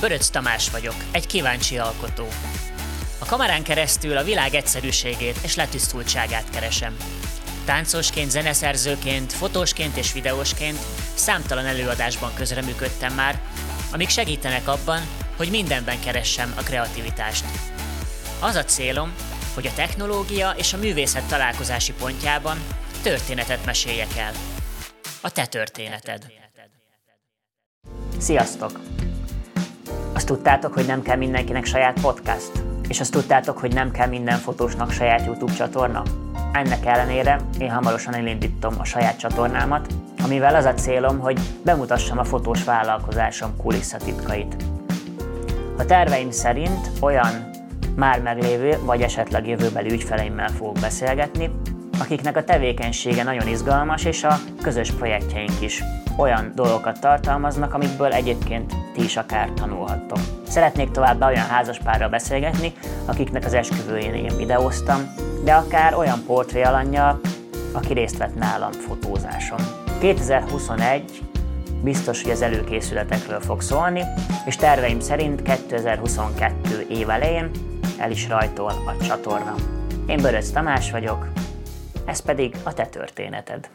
Böröc Tamás vagyok, egy kíváncsi alkotó. A kamerán keresztül a világ egyszerűségét és letisztultságát keresem. Táncosként, zeneszerzőként, fotósként és videósként számtalan előadásban közreműködtem már, amik segítenek abban, hogy mindenben keressem a kreativitást. Az a célom, hogy a technológia és a művészet találkozási pontjában történetet meséljek el. A te történeted. Sziasztok! Tudtátok, hogy nem kell mindenkinek saját podcast? És azt tudtátok, hogy nem kell minden fotósnak saját YouTube csatorna? Ennek ellenére én hamarosan elindítom a saját csatornámat, amivel az a célom, hogy bemutassam a fotós vállalkozásom kulisszatitkait. A terveim szerint olyan már meglévő vagy esetleg jövőbeli ügyfeleimmel fogok beszélgetni, akiknek a tevékenysége nagyon izgalmas, és a közös projektjeink is olyan dolgokat tartalmaznak, amikből egyébként ti is akár tanulhattok. Szeretnék továbbá olyan házaspárral beszélgetni, akiknek az esküvőjén én videóztam, de akár olyan portré alanyjal, aki részt vett nálam fotózáson. 2021 biztos, hogy az előkészületekről fog szólni, és terveim szerint 2022 év elején el is rajtol a csatorna. Én Böröc Tamás vagyok, ez pedig a te történeted.